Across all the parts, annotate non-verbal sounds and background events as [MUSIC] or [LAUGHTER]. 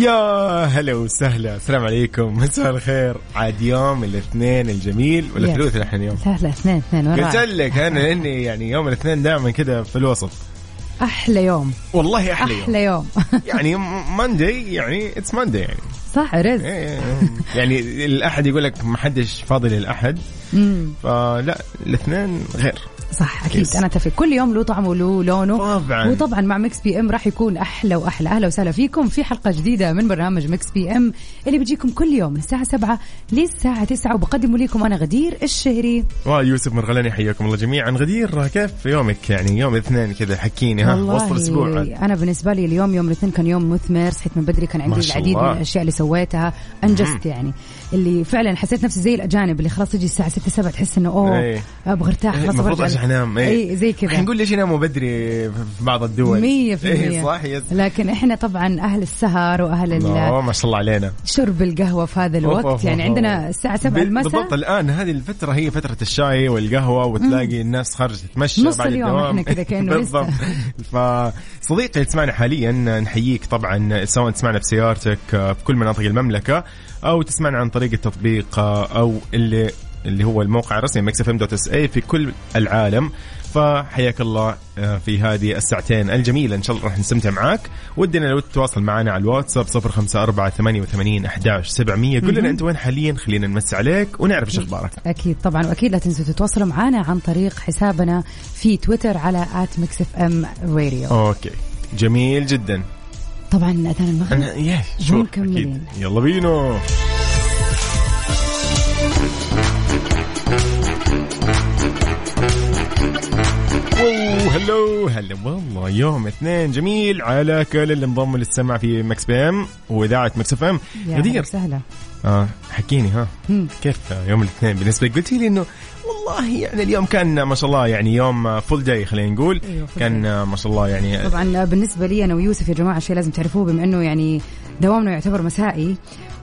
يا هلا وسهلا. السلام عليكم. مساء الخير. عاد يوم الاثنين الجميل ولا. ثلاث نحن اليوم؟ لا لا اثنين اثنين قلت لك أنا إني يعني يوم الاثنين دائما كذا في الوسط. أحلى يوم. والله أحلى يوم. أحلى يوم. [LAUGHS] يعني Monday يعني it's Monday يعني. صح رزق إيه، يعني الأحد يقول لك ما حدش فاضي للأحد. فلا الاثنين غير. صح أكيد. Yes. أنا أتفق. كل يوم له طعمه وله لونه. طبعا. وطبعا مع Mix PM راح يكون أحلى وأحلى. أهلا وسهلا فيكم في حلقة جديدة من برنامج Mix PM اللي بيجيكم كل يوم من الساعة 7 للساعة 9 وبقدمه لكم أنا غدير الشهري. ويوسف مرغلاني حياكم الله جميعا. غدير كيف يومك؟ يعني يوم الاثنين كذا حكيني ها؟ وسط الأسبوع. أنا بالنسبة لي اليوم يوم الاثنين كان يوم مثمر. صحيت من بدري كان عندي العديد من. الأشياء اللي سويتها. أنجزت يعني. اللي فعلا حسيت نفسي زي الأجانب اللي خلاص تجي الساعة 6 7 تحس إنه أوه إيه. أبغى أرتاح خلاص عشان انام أي زي كذا. حنقول ليش يناموا بدري في بعض الدول. مية في إيه المية. صح يس. لكن إحنا طبعا أهل السهر وأهل ال- أوه، ما شاء الله علينا. شرب القهوة في هذا الوقت. أوف، يعني أوف. عندنا الساعة 7 بال- المساء. بالضبط الآن هذه الفترة هي فترة الشاي والقهوة وتلاقي الناس خارجه تتمشى نص بعد اليوم الدوام. إحنا كذا كأنه [LAUGHS] بالضبط. فصديقي اللي تسمعنا حاليا نحييك طبعا سواء تسمعنا في سيارتك آه، في كل مناطق المملكة أو تسمعنا عن طريق التطبيق آه، أو اللي اللي هو الموقع الرسمي Mix FM dot SA في كل العالم. فحياك الله آه، في هذه الساعتين الجميلة. إن شاء الله راح نستمتع معاك. ودنا لو تتواصل معنا على الواتساب 054 88 11 700 قول لنا أنت وين حاليا؟ خلينا نمسي عليك ونعرف إيش أخبارك. أكيد طبعا وأكيد لا تنسوا تتواصلوا معنا عن طريق حسابنا في تويتر على @mixfm radio أوكي. جميل جدا. طبعا أذان المغرب. يا. أكيد. يلا بينا. هلو هلا والله يوم اثنين جميل على كل اللي انضموا للسمع في Mix PM وإذاعة Mix FM. غدير وسهلا. آه حكيني ها. مم. كيف يوم الاثنين؟ بالنسبة لك قلتي لي إنه والله يعني اليوم كان ما شاء الله يعني يوم full day خلينا نقول. full كان ما شاء الله يعني طبعا بالنسبة لي أنا ويوسف يا جماعة شيء لازم تعرفوه بما إنه يعني دوامنا يعتبر مسائي.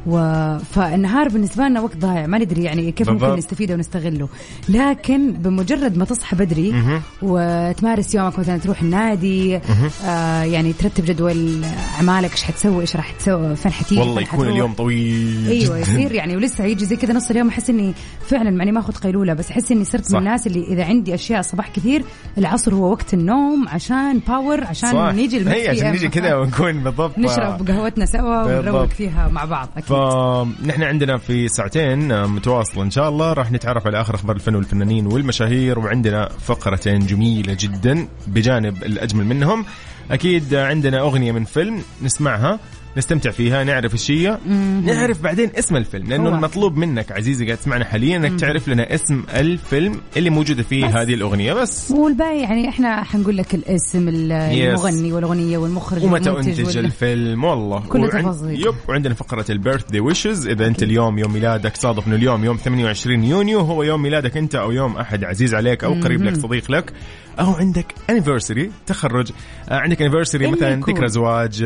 و... فالنهار بالنسبة لنا وقت ضايع ما ندري يعني كيف ممكن. نستفيده ونستغله لكن بمجرد ما تصحى بدري. وتمارس يومك مثلا تروح النادي آه يعني ترتب جدول أعمالك إيش حتسوي إيش راح تسوي فين حتيجي والله يكون حتروح. اليوم طويل أيوه جداً. يصير يعني ولسه يجي زي كذا نص اليوم أحس إني فعلا معني ما اخذ قيلولة بس أحس إني صرت صح. من الناس اللي إذا عندي أشياء الصباح كثير العصر هو وقت النوم عشان باور عشان صح. نيجي هي عشان نيجي كذا ونكون بالضبط نشرب قهوتنا سوا ونروق. فيها مع بعض أكيد فنحن عندنا في ساعتين آه، متواصلة إن شاء الله. راح نتعرف على آخر أخبار الفن والفنانين والمشاهير وعندنا فقرتين جميلة جدا بجانب الأجمل منهم. أكيد آه، عندنا أغنية من فيلم نسمعها. نستمتع فيها نعرف إيش هي نعرف بعدين اسم الفيلم لأنه. المطلوب منك عزيزي قاعد تسمعنا حاليا إنك تعرف لنا اسم الفيلم اللي موجودة فيه بس. هذه الأغنية بس. والباقي يعني إحنا حنقول لك الاسم ال- المغني والأغنية والمخرج ومتى أنتج وال- الفيلم والله. كل وعن- التفاصيل. يب. وعندنا فقرة البيرث دي ويشز. إذا أنت اليوم يوم ميلادك صادف انه اليوم يوم 28 يونيو هو يوم ميلادك أنت أو يوم أحد. عزيز عليك أو قريب لك صديق لك. أو عندك انيفرساري تخرج. آه، عندك انيفرساري مثلا. ذكرى زواج.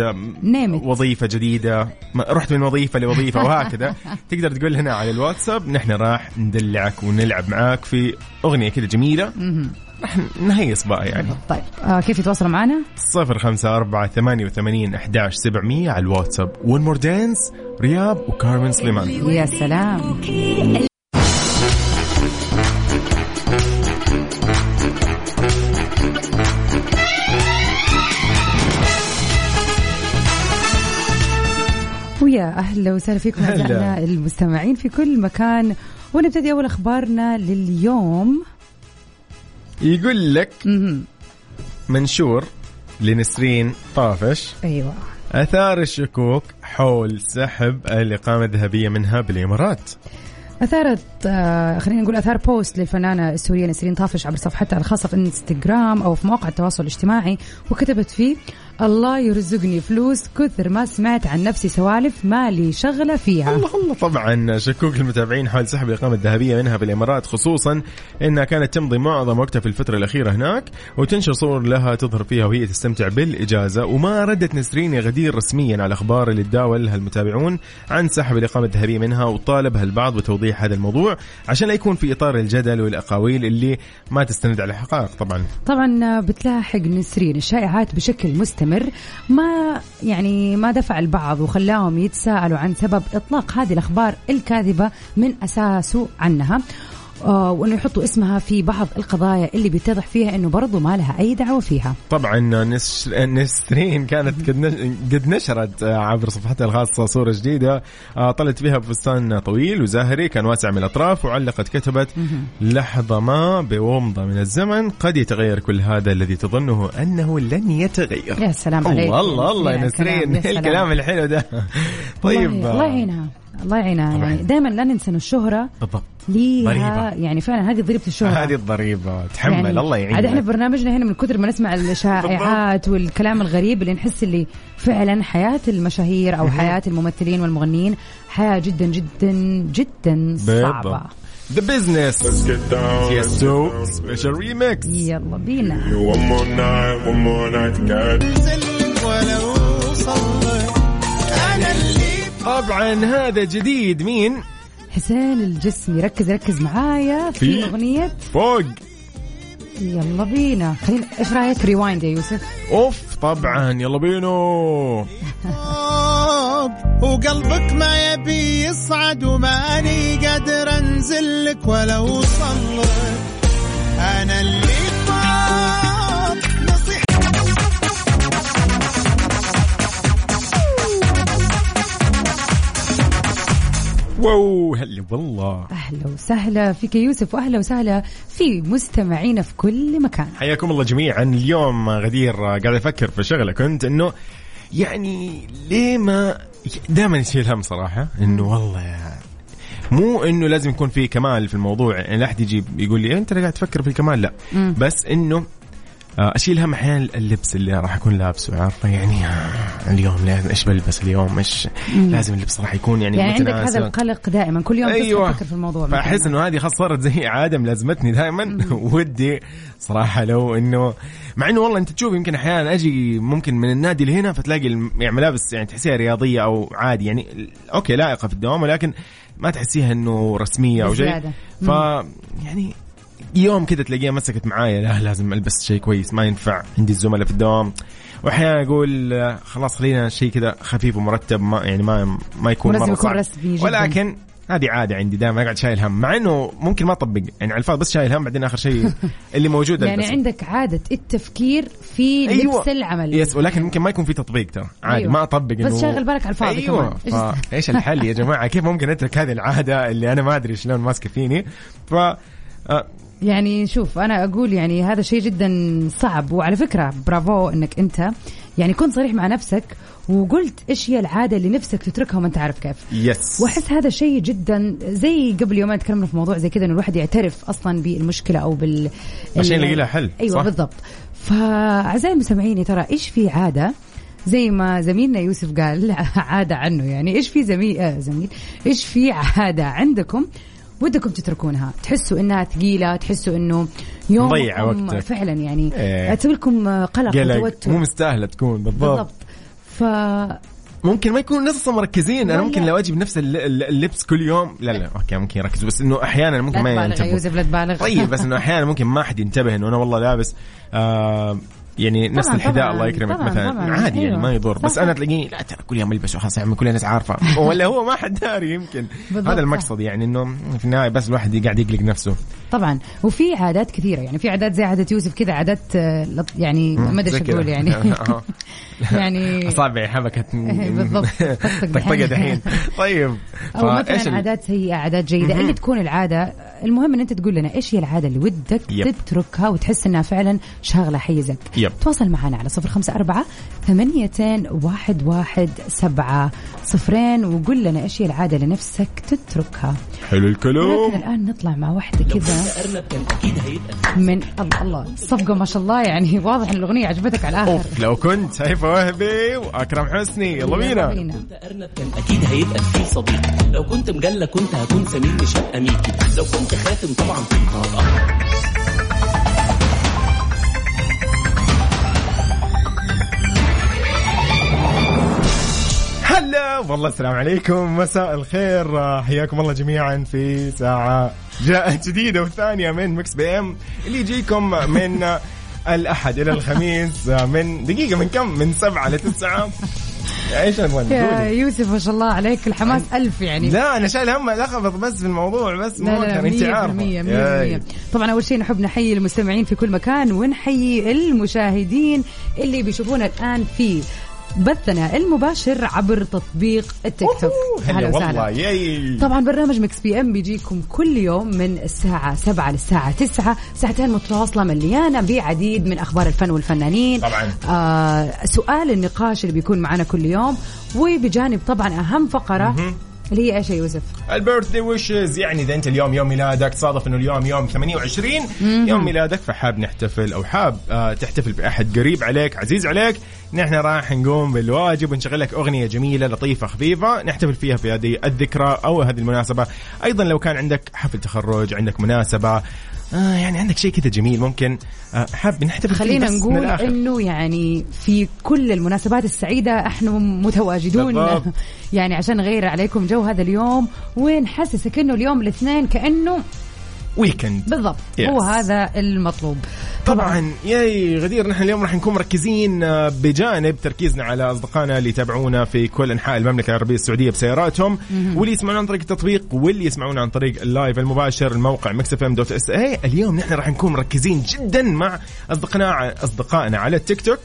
وظيفة جديدة. رحت من وظيفة لوظيفة [LAUGHS] وهكذا. تقدر تقول لنا على الواتساب نحن راح ندلعك ونلعب معاك في أغنية كذا جميلة. راح نهيص بقى يعني. طيب. آه كيف يتواصلوا معنا؟ صفر خمسة أربعة ثمانية وثمانين أحداش سبعمية على الواتساب. ون مور دانس رياب وكارمن سليمان. يا سلام. أهلا وسهلا فيكم. أعزائنا المستمعين في كل مكان. ونبتدي أول أخبارنا لليوم. يقول لك. منشور لنسرين طافش. أيوه. أثار الشكوك حول سحب الإقامة الذهبية منها بالإمارات. أثارت آه خلينا نقول أثار بوست للفنانة السورية نسرين طافش عبر صفحتها الخاصة في إنستغرام أو في مواقع التواصل الاجتماعي وكتبت فيه الله يرزقني فلوس كثر ما سمعت عن نفسي سوالف مالي شغلة فيها. الله الله طبعا شكوك المتابعين حول سحب الإقامة الذهبية منها بالإمارات خصوصا أنها كانت تمضي معظم وقتها في الفترة الأخيرة هناك وتنشر صور لها تظهر فيها وهي تستمتع بالإجازة. وما ردت نسرين غدير رسميا على الأخبار اللي تداولها المتابعون عن سحب الإقامة الذهبية منها وطالبها البعض بتوضيح هذا الموضوع عشان لا يكون في إطار الجدل والأقاويل اللي ما تستند على حقائق طبعا. طبعا بتلاحق نسرين الشائعات بشكل مستمر. مستمر ما يعني ما دفع البعض وخلاهم يتساءلوا عن سبب إطلاق هذه الأخبار الكاذبة من أساسه عنها. وإنه يحطوا اسمها في بعض القضايا اللي بيتضح فيها إنه برضو ما لها أي دعوة فيها. طبعا نسرين كانت قد نشرت آه، عبر صفحتها الخاصة صورة جديدة آه، طلت فيها بفستان طويل وزاهري كان واسع من الأطراف وعلقت كتبت لحظة ما بومضة من الزمن قد يتغير كل هذا الذي تظنه أنه لن يتغير. يا سلام عليك. الله الله يا نسرين الكلام الحلو ده. طيب الله يعينها. الله يعينها. يعني دائما لا ننسى الشهرة بالضبط. ليها يعني فعلا هذه ضريبة الشهرة. هذه الضريبة. تحمل يعني الله يعينها. عاد إحنا برنامجنا هنا من كثر ما نسمع الشائعات والكلام الغريب اللي نحس اللي فعلا حياة المشاهير أو حياة الممثلين والمغنيين حياة جدا جدا جدا صعبة. The business. Let's get down. Tiesto special remix. يلا بينا. One more night, one more night. ولو طبعا هذا جديد. مين؟ حسين الجسمي. ركز ركز معايا في, في أغنية. فوق. يلا بينا. خلينا إيش رأيك؟ ريوايند يا يوسف؟ أوف طبعا. يلا بينو وقلبك ما يبي يصعد وماني قادر أنزل لك ولو صلت أنا اللي واو هلا والله. أهلا وسهلا فيك يوسف وأهلا وسهلا في مستمعينا في كل مكان. حياكم الله جميعا. اليوم غدير قاعد أفكر في شغلة. كنت إنه يعني ليه ما دائما يشيل هم صراحة إنه والله مو إنه لازم يكون في كمال في الموضوع. يعني لا أحد يجي يقول لي أنت قاعد تفكر في الكمال؟ لا. م. بس إنه أشيل هم أحيانا اللبس اللي راح اكون لابسه عارفة؟ يعني آه، اليوم إيش بلبس اليوم؟ إيش لازم اللبس راح يكون يعني يعني عندك هذا القلق دائما. كل يوم أيوة. تفكر في الموضوع فأحس إنه هذه خلاص صارت زي عاده ملازمتني دائما. [LAUGHS] ودي صراحة لو إنه مع إنه والله أنت تشوف يمكن أحيانا أجي ممكن من النادي لهنا فتلاقي يعني ملابس يعني تحسيها رياضية أو عادي. يعني أوكي لائقة في الدوام ولكن ما تحسيها إنه رسمية أو شيء. ف يعني يوم كذا تلاقيها مسكت معايا لا لازم ألبس شيء كويس ما ينفع عندي الزملاء في الدوام وأحيانا أقول خلاص خلينا شيء كذا خفيف ومرتب ما يعني ما ما يكون مرة يكون رسمي جدا. ولكن هذه عادة عندي دائما أقعد شايل هم مع إنه ممكن ما أطبق يعني على الفاضي بس شايل هم بعدين آخر شيء [LAUGHS] اللي موجود يعني عندك عادة التفكير في أيوة. لبس العمل يس ولكن ممكن ما يكون في تطبيق ترى عادي أيوة. ما أطبق بس شاغل بالك على الفاضي أيوه كمان. [LAUGHS] إيش الحل يا جماعة كيف ممكن أترك هذه العادة اللي أنا ما أدري شلون ماسكة فيني ف آه، يعني شوف أنا أقول يعني هذا شيء جدا صعب. وعلى فكرة برافو إنك أنت يعني كنت صريح مع نفسك وقلت إيش هي العادة اللي نفسك تتركها وما أنت عارف كيف. يس وأحس هذا شيء جدا زي قبل يومين تكلمنا في موضوع زي كذا إنه الواحد يعترف أصلا بالمشكلة أو بال عشان يلاقي لها حل أيوه صح؟ بالضبط. فأعزائي المستمعين ترى إيش في عادة؟ زي ما زميلنا يوسف قال [LAUGHS] عادة عنه. يعني إيش في زميل آه زميل إيش في عادة عندكم ودكم تتركونها. تحسوا إنها ثقيلة تحسوا إنه يوم مضيع وقتك. فعلا يعني إيه. تسوي لكم قلق وتوتر. مو مستاهلة تكون بالضبط. بالضبط. ف ممكن ما يكون نص مركزين أنا ممكن لو أجي بنفس اللبس كل يوم لا لا أوكي ممكن يركزوا بس إنه أحيانا ممكن ما ينتبهوا. يوسف لا تبالغ. طيب بس إنه أحيانا ممكن ما حد ينتبه إنه أنا والله لابس آه يعني نفس الحذاء الله يكرمك طبعًا مثلا. طبعًا. عادي أيوة. يعني ما يضر. بس أنا تلاقيني لا ترى كل يوم البسه خلاص يعني كل الناس عارفة. [LAUGHS] ولا هو ما حد داري يمكن. هذا المقصد يعني إنه في النهاية بس الواحد قاعد يقلق نفسه. طبعا. وفي عادات كثيرة يعني في عادات زي عادة يوسف كذا عادات آه، يعني ما أدري إيش أقول يعني. [LAUGHS] [LAUGHS] يعني اصابعي حبكت. بالضبط. طقطقه دحين طيب. أو مثلا عادات سيئة عادات جيدة. اللي تكون العادة المهم إن أنت تقول لنا إيش هي العادة اللي ودك. تتركها وتحس إنها فعلا شاغلة حيزك؟ يب. تواصل معنا على صفر خمسة أربعة ثمانية واحد واحد سبعة صفرين وقول لنا إيش هي العادة اللي نفسك تتركها. حلو الكلام. لكن الآن نطلع مع واحدة كذا. من الله الله الصفقة ما شاء الله يعني [LAUGHS] واضح إن الأغنية عجبتك على الآخر. أوف لو كنت سيفة وهبي وأكرم حسني يلا بينا. كنت أرنب كان أكيد هيبقى في صديق. لو كنت مجلة كنت هكون سمين مش هبقى ميكي. لو كنت خاتم طبعا كنت هبقى. هلا والله السلام عليكم. مساء الخير. حياكم الله جميعا في ساعة جديدة وثانية من Mix PM. اللي يجيكم من الأحد إلى الخميس من دقيقة من كم؟ من سبعة لتسعة إيش أبغى يا. يوسف ما شاء الله عليك. الحماس ألف يعني. لا أنا شايل هم لخبط بس في الموضوع بس لا مو انت مية عارفه طبعا أول شيء نحب نحيي المستمعين في كل مكان ونحيي المشاهدين اللي بيشوفونا الآن في بثنا المباشر عبر تطبيق التيك توك. هلا ياي. طبعا برنامج Mix PM بيجيكم كل يوم من الساعة 7 للساعة 9 ساعتين متواصلة مليانة بعديد من أخبار الفن والفنانين. طبعاً. آه سؤال النقاش اللي بيكون معنا كل يوم. وبجانب طبعا أهم فقرة اللي هي إيش يا يوسف؟ ال birthday wishes يعني إذا أنت اليوم يوم ميلادك تصادف إنه اليوم يوم 28 يوم ميلادك فحاب نحتفل أو حاب آه تحتفل بأحد قريب عليك عزيز عليك. نحن راح نقوم بالواجب ونشغل لك أغنية جميلة لطيفة خفيفة نحتفل فيها في هذه الذكرى أو هذه المناسبة. أيضا لو كان عندك حفل تخرج عندك مناسبة آه يعني عندك شيء كذا جميل ممكن آه حاب نحتفل خلينا نقول. إنه يعني في كل المناسبات السعيدة إحنا متواجدون. [LAUGHS] يعني عشان نغير عليكم جو هذا اليوم ونحسسك إنه اليوم الاثنين كأنه weekend بالضبط. Yes. هو هذا المطلوب. طبعا ياي غدير نحن اليوم راح نكون مركزين آه، بجانب تركيزنا على أصدقائنا اللي يتابعونا في كل أنحاء المملكة العربية السعودية بسياراتهم واللي يسمعونا عن طريق التطبيق واللي يسمعونا عن طريق ال live المباشر الموقع Mix FM dot SA اليوم نحن راح نكون مركزين جدا مع أصدقائنا أصدقائنا على التيك توك.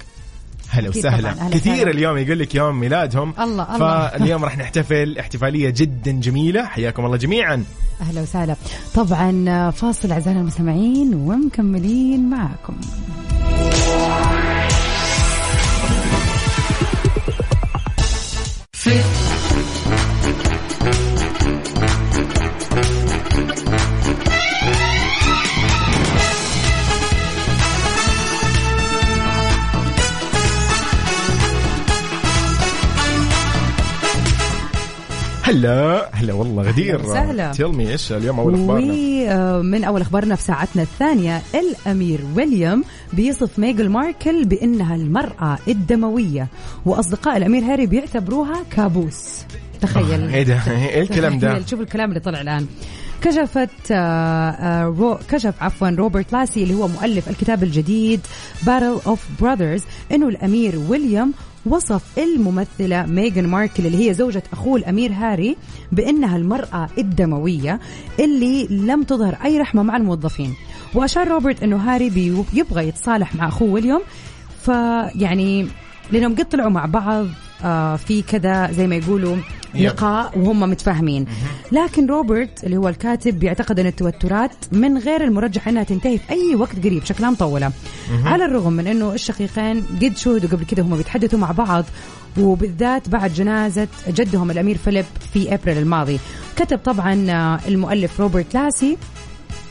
هلا وسهلا. كثير وسهلا. اليوم يقول لك يوم ميلادهم. الله، الله. فاليوم راح نحتفل احتفالية جدا جميلة. حياكم الله جميعا. أهلا وسهلا. طبعا فاصل أعزائنا المستمعين ومكملين معاكم. هلا هلا والله غدير. وسهلا. تيل إيش اليوم اول اخبارنا ومن أول أخبارنا في ساعتنا الثانية الأمير ويليام بيصف ميغان ماركل بأنها المرأة الدموية وأصدقاء الأمير هاري بيعتبروها كابوس. تخيل. إيه ده؟ إيه الكلام ده؟ شوف الكلام اللي طلع الآن. كشفت آه، آه، رو كشف عفوا روبرت لاسي اللي هو مؤلف الكتاب الجديد Battle of Brothers إنه الأمير ويليام وصف الممثلة ميغان ماركل اللي هي زوجة أخوه الأمير هاري بأنها المرأة الدموية اللي لم تظهر أي رحمة مع الموظفين. وأشار روبرت أنه هاري بي- يبغى يتصالح مع أخوه ويليام فيعني لأنهم قد طلعوا مع بعض في كذا زي ما يقولوا. لقاء وهم متفاهمين. لكن روبرت اللي هو الكاتب بيعتقد أن التوترات من غير المرجح أنها تنتهي في أي وقت قريب. شكلها مطوله على الرغم من أنه الشقيقين قد شهدوا قبل كده هم بيتحدثوا مع بعض وبالذات بعد جنازة جدهم الأمير فيليب في أبريل الماضي. كتب طبعا آه، المؤلف روبرت لاسي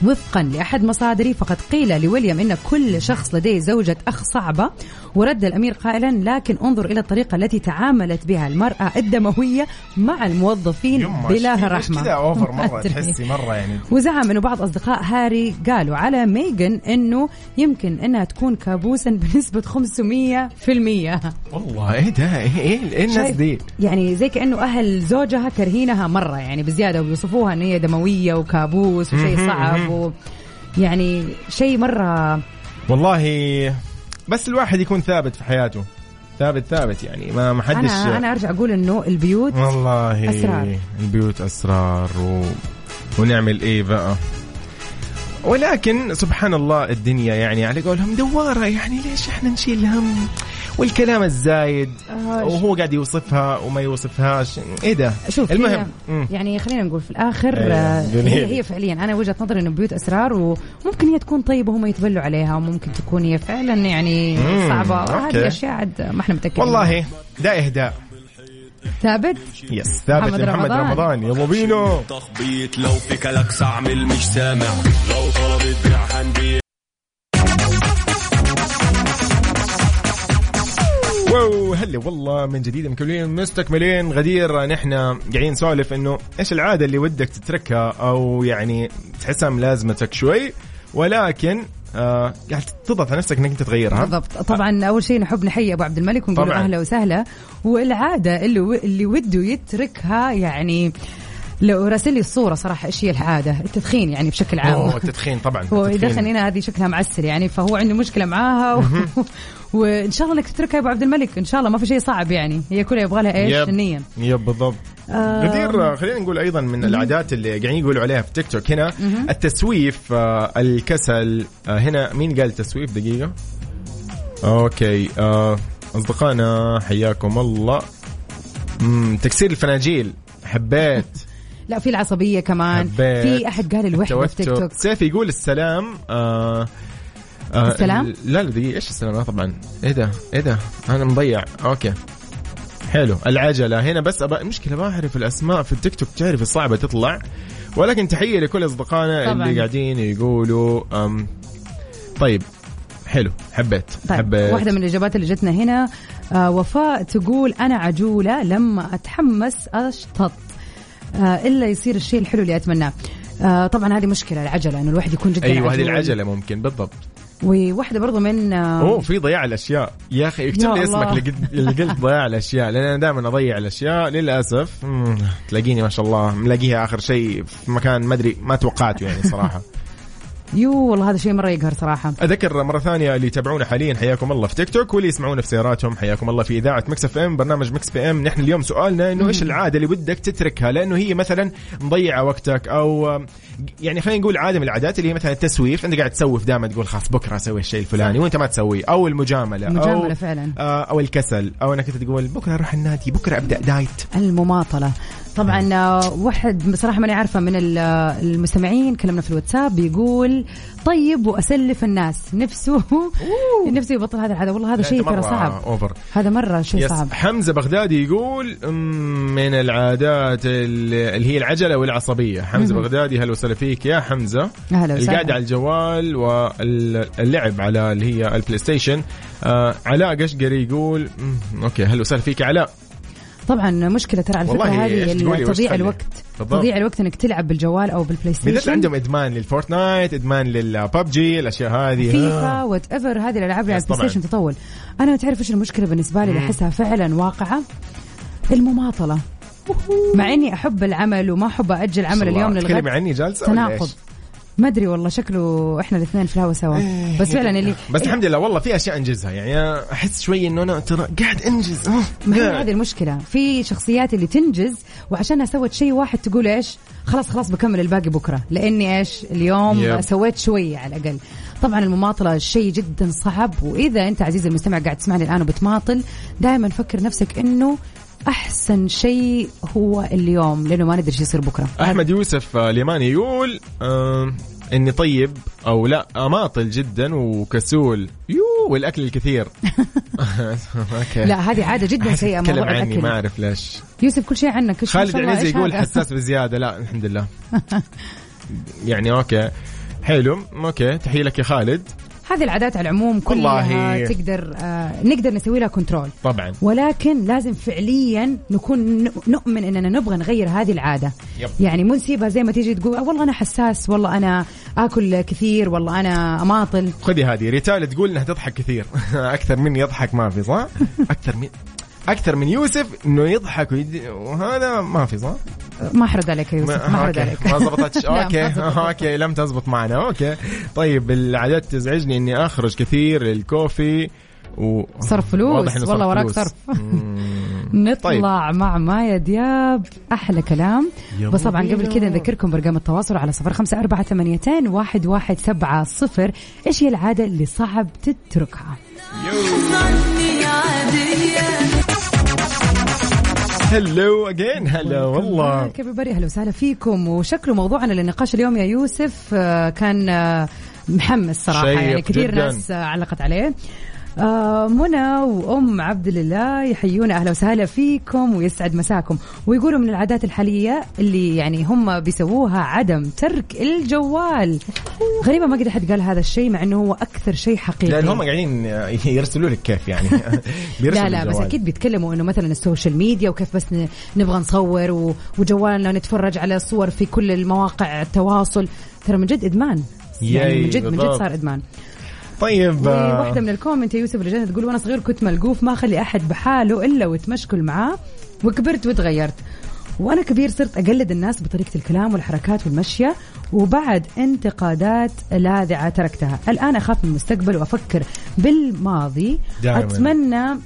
وفقا لأحد مصادري فقد قيل لويليام أن كل شخص لديه زوجة أخ صعبة. ورد الأمير قائلا لكن انظر إلى الطريقة التي تعاملت بها المرأة الدموية مع الموظفين بلا رحمة. كذا ما [LAUGHS] أدري. تحسي مرة يعني. وزعم إنه بعض أصدقاء هاري قالوا على ميغن إنه يمكن إنها تكون كابوسا [LAUGHS] بنسبة 500% والله إيه ده؟ إيه إيه, إيه الناس؟ دي؟ يعني زي كأنه أهل زوجها كرهينها مرة يعني بزيادة وبيوصفوها إن هي دموية وكابوس وشيء صعب. و يعني شيء مرة والله بس الواحد يكون ثابت في حياته. ثابت ثابت يعني. ما ما حدش أنا أنا أرجع أقول إنه البيوت والله أسرار. البيوت أسرار و... ونعمل إيه بقى. ولكن سبحان الله الدنيا يعني على قولهم دوارة. يعني ليش إحنا نشيل هم؟ والكلام الزايد. آه، وهو قاعد يوصفها وما يوصفهاش. إيه ده؟ شوف المهم. يعني خلينا نقول في الآخر أيوة، آه، هي. هي فعليا أنا وجهة نظري إنه بيوت أسرار وممكن هي تكون طيبة وهم يتبلوا عليها وممكن تكون هي فعلا يعني صعبة. أوكي. هذه أشياء عاد ما إحنا متأكدين. والله ده إهداء. ثابت؟ yes ثابت. محمد لمحمد رمضان. رمضان. يلا بينا تخبيط لو في كلاكس اعمل مش سامع. لو wow هلا والله من جديد مكملين مستكملين غدير. نحن قاعدين نسولف إنه إيش العادة اللي ودك تتركها أو يعني تحسها ملازمتك شوي ولكن آه قاعد تضغط على نفسك إنك أنت تغيرها. بالضبط. طبعا أول شيء نحب نحيي أبو عبد الملك ونقول. أهلا وسهلا. والعادة اللي اللي وده يتركها يعني لو راسل لي الصورة صراحة إيش هي العادة؟ التدخين يعني بشكل عام. أوه التدخين طبعا هو. يدخن هنا هذه شكلها معسل يعني فهو عنده مشكلة معاها و... [LAUGHS] وإن شاء الله إنك تتركها يا أبو عبد الملك إن شاء الله ما في شيء صعب يعني هي كلها يبغى لها إيش؟ يب. النيه يب بالضبط. آه. آه، خلينا نقول أيضا من العادات اللي قاعدين يقولوا عليها في تيك توك هنا. التسويف آه، الكسل آه، هنا مين قال تسويف دقيقة؟ okay آه، أصدقائنا حياكم الله. تكسير الفناجيل حبيت. لا في العصبية كمان. حبيت. في أحد قال الوحدة في تيك. توك. سيف يقول السلام آه آه السلام؟ لا لا دقيقة إيش السلام؟ آه، طبعا. إيه ده؟ إيه ده؟ أنا مضيع. okay. حلو. العجلة. هنا بس أبا المشكلة ما أعرف الأسماء في التيك توك. تعرف صعبة تطلع. ولكن تحية لكل أصدقائنا طبعاً. اللي قاعدين يقولوا أم طيب حلو. حبيت. طيب حبيت. واحدة من الإجابات اللي جتنا هنا آه وفاء تقول أنا عجولة لما أتحمس أشطط. آه إلا يصير الشيء الحلو اللي أتمناه. آه طبعا هذه مشكلة العجلة إنه الواحد يكون جدا أيوه هذه عجول. العجلة ممكن بالضبط. وواحدة برضو من آه أوه في ضياع الأشياء. يا أخي اكتب لي. اسمك اللي قلت- اللي [LAUGHS] قلت ضياع الأشياء لأن أنا دائما أضيع الأشياء. للأسف تلاقيني ما شاء الله ملاقيها آخر شيء في مكان ما أدري ما توقعته يعني صراحة. [LAUGHS] يو والله هذا شيء مرة يقهر صراحة. أذكر مرة ثانية اللي يتابعونا حاليا حياكم الله في تيك توك واللي يسمعونا في سياراتهم حياكم الله في إذاعة مكس إف إم برنامج مكس بي إم. نحن اليوم سؤالنا إنه إيش العادة اللي ودك تتركها؟ لأنه هي مثلا مضيعة وقتك أو يعني خلينا نقول عادة من العادات اللي هي مثلا التسويف. انت قاعد تسوف دائما تقول خلاص بكرة أسوي الشيء الفلاني وأنت ما تسويه أو المجاملة المجاملة أو فعلا. آه، أو الكسل أو إنك تقول بكرة أروح النادي بكرة أبدأ diet. المماطلة. طبعا آه، واحد بصراحة ماني عارفة من آه، المستمعين كلمنا في الواتساب بيقول طيب وأسلف الناس. نفسه نفسه يبطل هذا العادة والله هذا شيء ترى صعب. over هذا مرة شيء صعب. حمزة بغدادي يقول "أم، من العادات اللي هي العجلة والعصبية. حمزة بغدادي هلا وسهلا فيك يا حمزة. أهلا وسهلا. القعده على الجوال واللعب على اللي هي البلاي ستيشن آه علاء قشقري يقول "أم، okay هلا وسهلا فيك يا علاء. طبعا مشكلة ترى على إيش هذه تخلي؟ الوقت بالضبط. تضيع الوقت إنك تلعب بالجوال أو بالبلاي بالذات ستيشن عندهم إدمان للفورتنايت إدمان للببجي الأشياء هذه. فيفا whatever هذه الألعاب اللي على البلاي. ستيشن تطول. أنا تعرف إيش المشكلة بالنسبة لي؟ اللي أحسها فعلا واقعة المماطلة. مع إني أحب العمل وما أحب أجل عمل اليوم تكلمي للغد عني جالسة تناقض؟ ما أدري والله شكله إحنا الاثنين في الهوا سوا. بس فعلا اللي إيه، بس الحمد لله والله في أشياء أنجزها. يعني أحس شوي إنه أنا ترى قاعد أنجز. ما هي. هذه المشكلة. في شخصيات اللي تنجز وعشانها سوت شيء واحد تقول إيش؟ خلاص خلاص بكمل الباقي بكرة. لأني إيش؟ اليوم. سويت شوية على الأقل. طبعا المماطلة شيء جدا صعب وإذا أنت عزيزي المستمع قاعد تسمعني الآن وبتماطل دائما فكر نفسك إنه أحسن شيء هو اليوم لأنه ما ندري إيش يصير بكرة. أحمد يوسف آه، اليماني يقول آه إني طيب أو لا أماطل جدا وكسول. يو والأكل الكثير. [LAUGHS] okay. لا هذه عادة جدا سيئة موضوع [LAUGHS] عني ما الاكل أعرف ليش. يوسف كل شيء عنك إيش ما خالد إيش يقول؟ حساس بزيادة. لا الحمد لله. [LAUGHS] يعني okay. حلو okay. تحية لك يا خالد. هذه العادات على العموم كلها. تقدر آه نقدر نسوي لها control طبعا ولكن لازم فعليا نكون نؤمن إننا نبغى نغير هذه العادة yep. يعني مو نسيبها زي ما تيجي تقول "آه، والله أنا حساس والله أنا آكل كثير والله أنا أماطل خذي هذه ريتال تقول إنها تضحك كثير [LAUGHS] أكثر مني يضحك ما في صح؟ أكثر من أكثر من يوسف إنه يضحك ويد... وهذا ما في صح؟ ما أرد عليك يا يوسف ما أرد okay. عليك ما زبطتش okay. [LAUGHS] okay لم تزبط معنا okay طيب العادات تزعجني إني أخرج كثير لل coffee و صرف فلوس. والله وراك. صرف. مم. [LAUGHS] نطلع مع مايا دياب أحلى كلام بس طبعا قبل. كذا نذكركم برقم التواصل على صفر خمسة أربعة ثمانيتين واحد واحد سبعة صفر إيش هي العادة اللي صعب تتركها هلو اجين هلا والله كيف بري أهلا وسهلا فيكم. وشكله موضوعنا للنقاش اليوم يا يوسف آه، كان آه، محمس صراحة يعني كثير جداً. ناس آه، علقت عليه. منى وأم عبد الله يحيونا أهلا وسهلا فيكم ويسعد مساكم. ويقولوا من العادات الحالية اللي يعني هم بيسووها عدم ترك الجوال. غريبة ما قد أحد قال هذا الشيء مع إنه هو أكثر شيء حقيقي. لأن هم قاعدين [LAUGHS] يرسلوا لك كيف يعني. [LAUGHS] بيرسلوا لا لا بس. أكيد بيتكلموا إنه مثلا ال social media وكيف بس نبغى نصور وجوالنا نتفرج على صور في كل المواقع التواصل. ترى من جد إدمان. يعني من جد من جد. صار إدمان. طيب آه، وواحده من ال comment يا يوسف جانا تقول وأنا صغير كنت ملقوف ما أخلي أحد بحاله إلا وتمشكل معاه وكبرت وتغيرت. وأنا كبير صرت أقلد الناس بطريقة الكلام والحركات والمشية وبعد انتقادات لاذعة تركتها. الآن أخاف من المستقبل وأفكر بالماضي. دائماً. أتمنى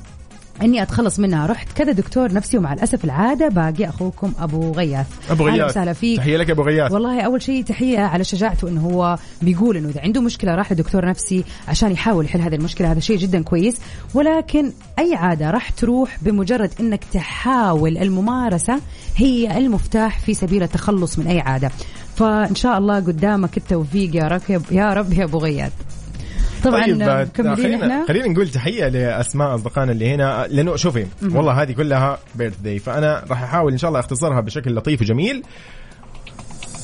إني أتخلص منها. رحت كذا دكتور نفسي ومع الأسف العادة باقي أخوكم أبو غياث. أبو غياث. وسهلا فيك. تحية لك أبو غياث. والله أول شيء تحية على شجاعته إنه هو بيقول إنه إذا عنده مشكلة راح لدكتور نفسي عشان يحاول يحل هذه المشكلة. هذا شيء جدا كويس. ولكن أي عادة راح تروح بمجرد إنك تحاول. الممارسة هي المفتاح في سبيل التخلص من أي عادة. فإن شاء الله قدامك التوفيق يا رب يا رب يا أبو غياث. طبعا طيب مكملين خلينا إحنا. خلينا نقول تحية لأسماء أصدقائنا اللي هنا. لأنه شوفي والله هذه كلها بيرث داي فأنا راح أحاول إن شاء الله أختصرها بشكل لطيف وجميل.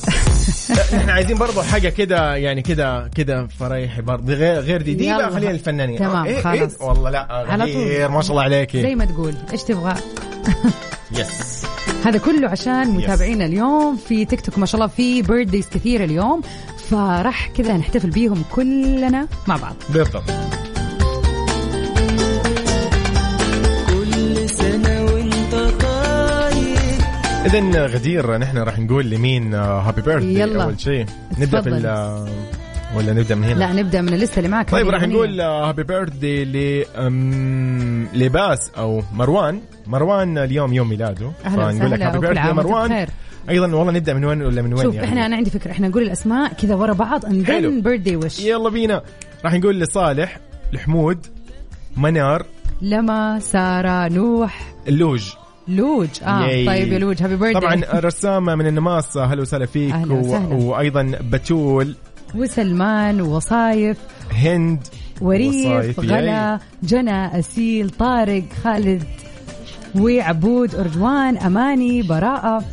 [LAUGHS] إحنا عايزين برضو حاجة كده يعني كده كده فريحي برضه غير غير دي. دي بقى. خلينا الفنانين. تمام، إيه خلاص. إيه والله لا على طول. غير ما شاء الله عليكي زي ما تقول إيش تبغى؟ yes [LAUGHS] هذا كله عشان متابعينا اليوم في تيك توك. ما شاء الله في birthdays كثير اليوم. فراح كذا نحتفل بيهم كلنا مع بعض. بالضبط اذا غدير نحن راح نقول لمين happy birthday يلا. أول شيء نبدأ في. ال- ولا نبدأ من هنا؟ لا نبدأ من ال list ه اللي معك. طيب راح. نقول happy birthday ل لباس أو مروان. مروان اليوم يوم ميلاده. أهلا فنقول لك وسهلا. happy وكل birthday مروان. بخير. أيضا والله نبدأ من وين ولا من وين شوف يعني؟ إحنا أنا عندي فكرة. إحنا نقول الأسماء كذا ورا بعض then birthday wish. يلا بينا. راح نقول لصالح لحمود منار لما سارة نوح. اللوج لوج. آه yay. طيب يا لوج happy birthday طبعا رسامة من النماص أهلا وسهلا فيك. أهلا وسهلا. وأيضا بتول. وسلمان وصايف. هند. وريف غلا جنى أسيل طارق خالد وعبود أرجوان أماني براءة.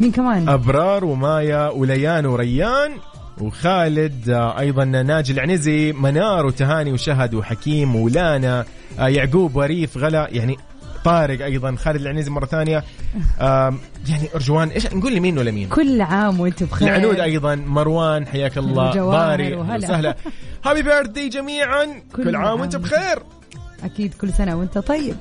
مين كمان أبرار ومايا وليان وريان وخالد آه، أيضا ناجي العنزي منار وتهاني وشهد وحكيم ولانا آه، يعقوب وريف غلا يعني طارق أيضا خالد العنزي مرة ثانية يعني أرجوان إيش نقول لمين ولا مين؟ كل عام وأنتم بخير العنود أيضا مروان حياك الله باري. وسهلا [LAUGHS] هابي بيرثدي جميعا كل كل عام. وأنتم بخير أكيد كل سنة وأنت طيب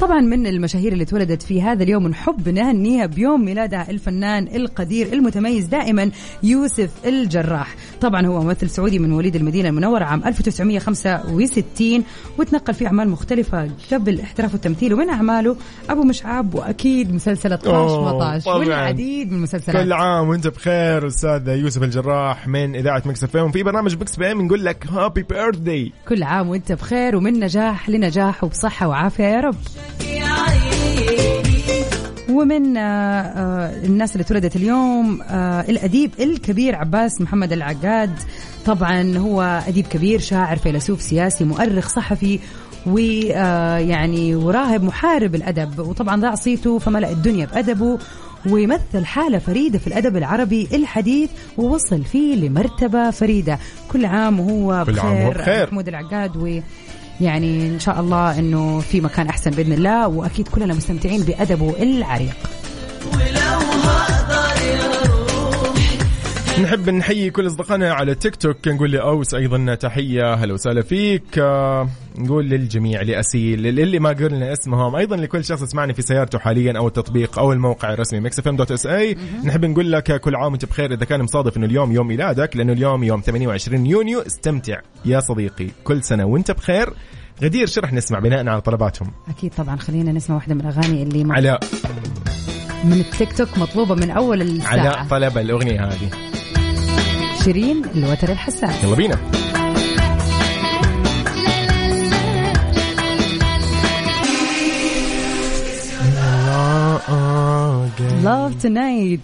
طبعا من المشاهير اللي اتولدت في هذا اليوم نحب نهنيها بيوم ميلادها الفنان القدير المتميز دائما يوسف الجراح. طبعا هو ممثل سعودي من مواليد المدينة المنورة عام 1965 وتنقل في أعمال مختلفة قبل احترافه التمثيل ومن أعماله أبو مشعب وأكيد مسلسل طاش أوه، مطاش طبعاً. والعديد من المسلسلات. كل عام وأنت بخير أستاذ يوسف الجراح من إذاعة Mix FM. في برنامج Mix FM نقول لك happy birthday كل عام وأنت بخير ومن نجاح لنجاح وبصحة وعافية يا رب. ومن آه، آه، الناس اللي اتولدت اليوم آه، الأديب الكبير عباس محمد العقاد. طبعا هو أديب كبير شاعر فيلسوف سياسي مؤرخ صحفي ويعني وراهب محارب الأدب. وطبعا ضاع صيته فملأ الدنيا بأدبه ويمثل حالة فريدة في الأدب العربي الحديث ووصل فيه لمرتبة فريدة. كل عام وهو كل عام وهو بخير. بخير. محمود العقاد و يعني إن شاء الله إنه في مكان أحسن بإذن الله وأكيد كلنا مستمتعين بادبه العريق. نحب نحيي كل أصدقائنا على تيك توك نقول لأوس أيضا تحية هلا وسهلا فيك. آه، نقول للجميع لأسيل للي ما قلنا اسمهم أيضا لكل شخص يسمعني في سيارته حاليا أو التطبيق أو الموقع الرسمي Mix FM dot SA. نحب نقول لك كل عام وأنت بخير. إذا كان مصادف إنه اليوم يوم ميلادك لأنه اليوم يوم 28 يونيو استمتع يا صديقي كل سنة وأنت بخير. غدير شو رح نسمع بناء على طلباتهم. أكيد طبعا. خلينا نسمع واحدة من الأغاني اللي م- على من التيك توك مطلوبة من أول على الساعة. طلب الأغنية هذه. شيرين الوتر الحساس. يلا بينا. Love Tonight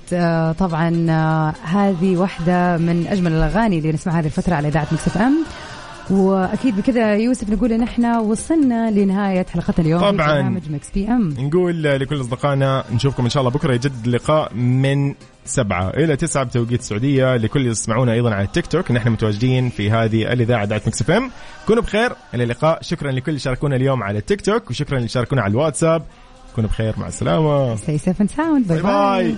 طبعا آه، هذه واحدة من أجمل الأغاني اللي نسمعها هذه الفترة على إذاعة Mix FM. وأكيد بكذا يوسف نقول إن إحنا وصلنا لنهاية حلقتنا اليوم طبعاً. برنامج مكس بي إم. نقول لكل أصدقائنا نشوفكم إن شاء الله بكرة يجدد اللقاء من سبعة إلى تسعة بتوقيت السعودية. لكل اللي يسمعونا أيضا على التيك توك نحن متواجدين في هذه الإذاعة إذاعة Mix FM. كونوا بخير إلى اللقاء. شكرا لكل اللي شاركونا اليوم على التيك توك وشكرا اللي شاركونا على الواتساب. كونوا بخير مع السلامة. Stay safe and sound. باي. باي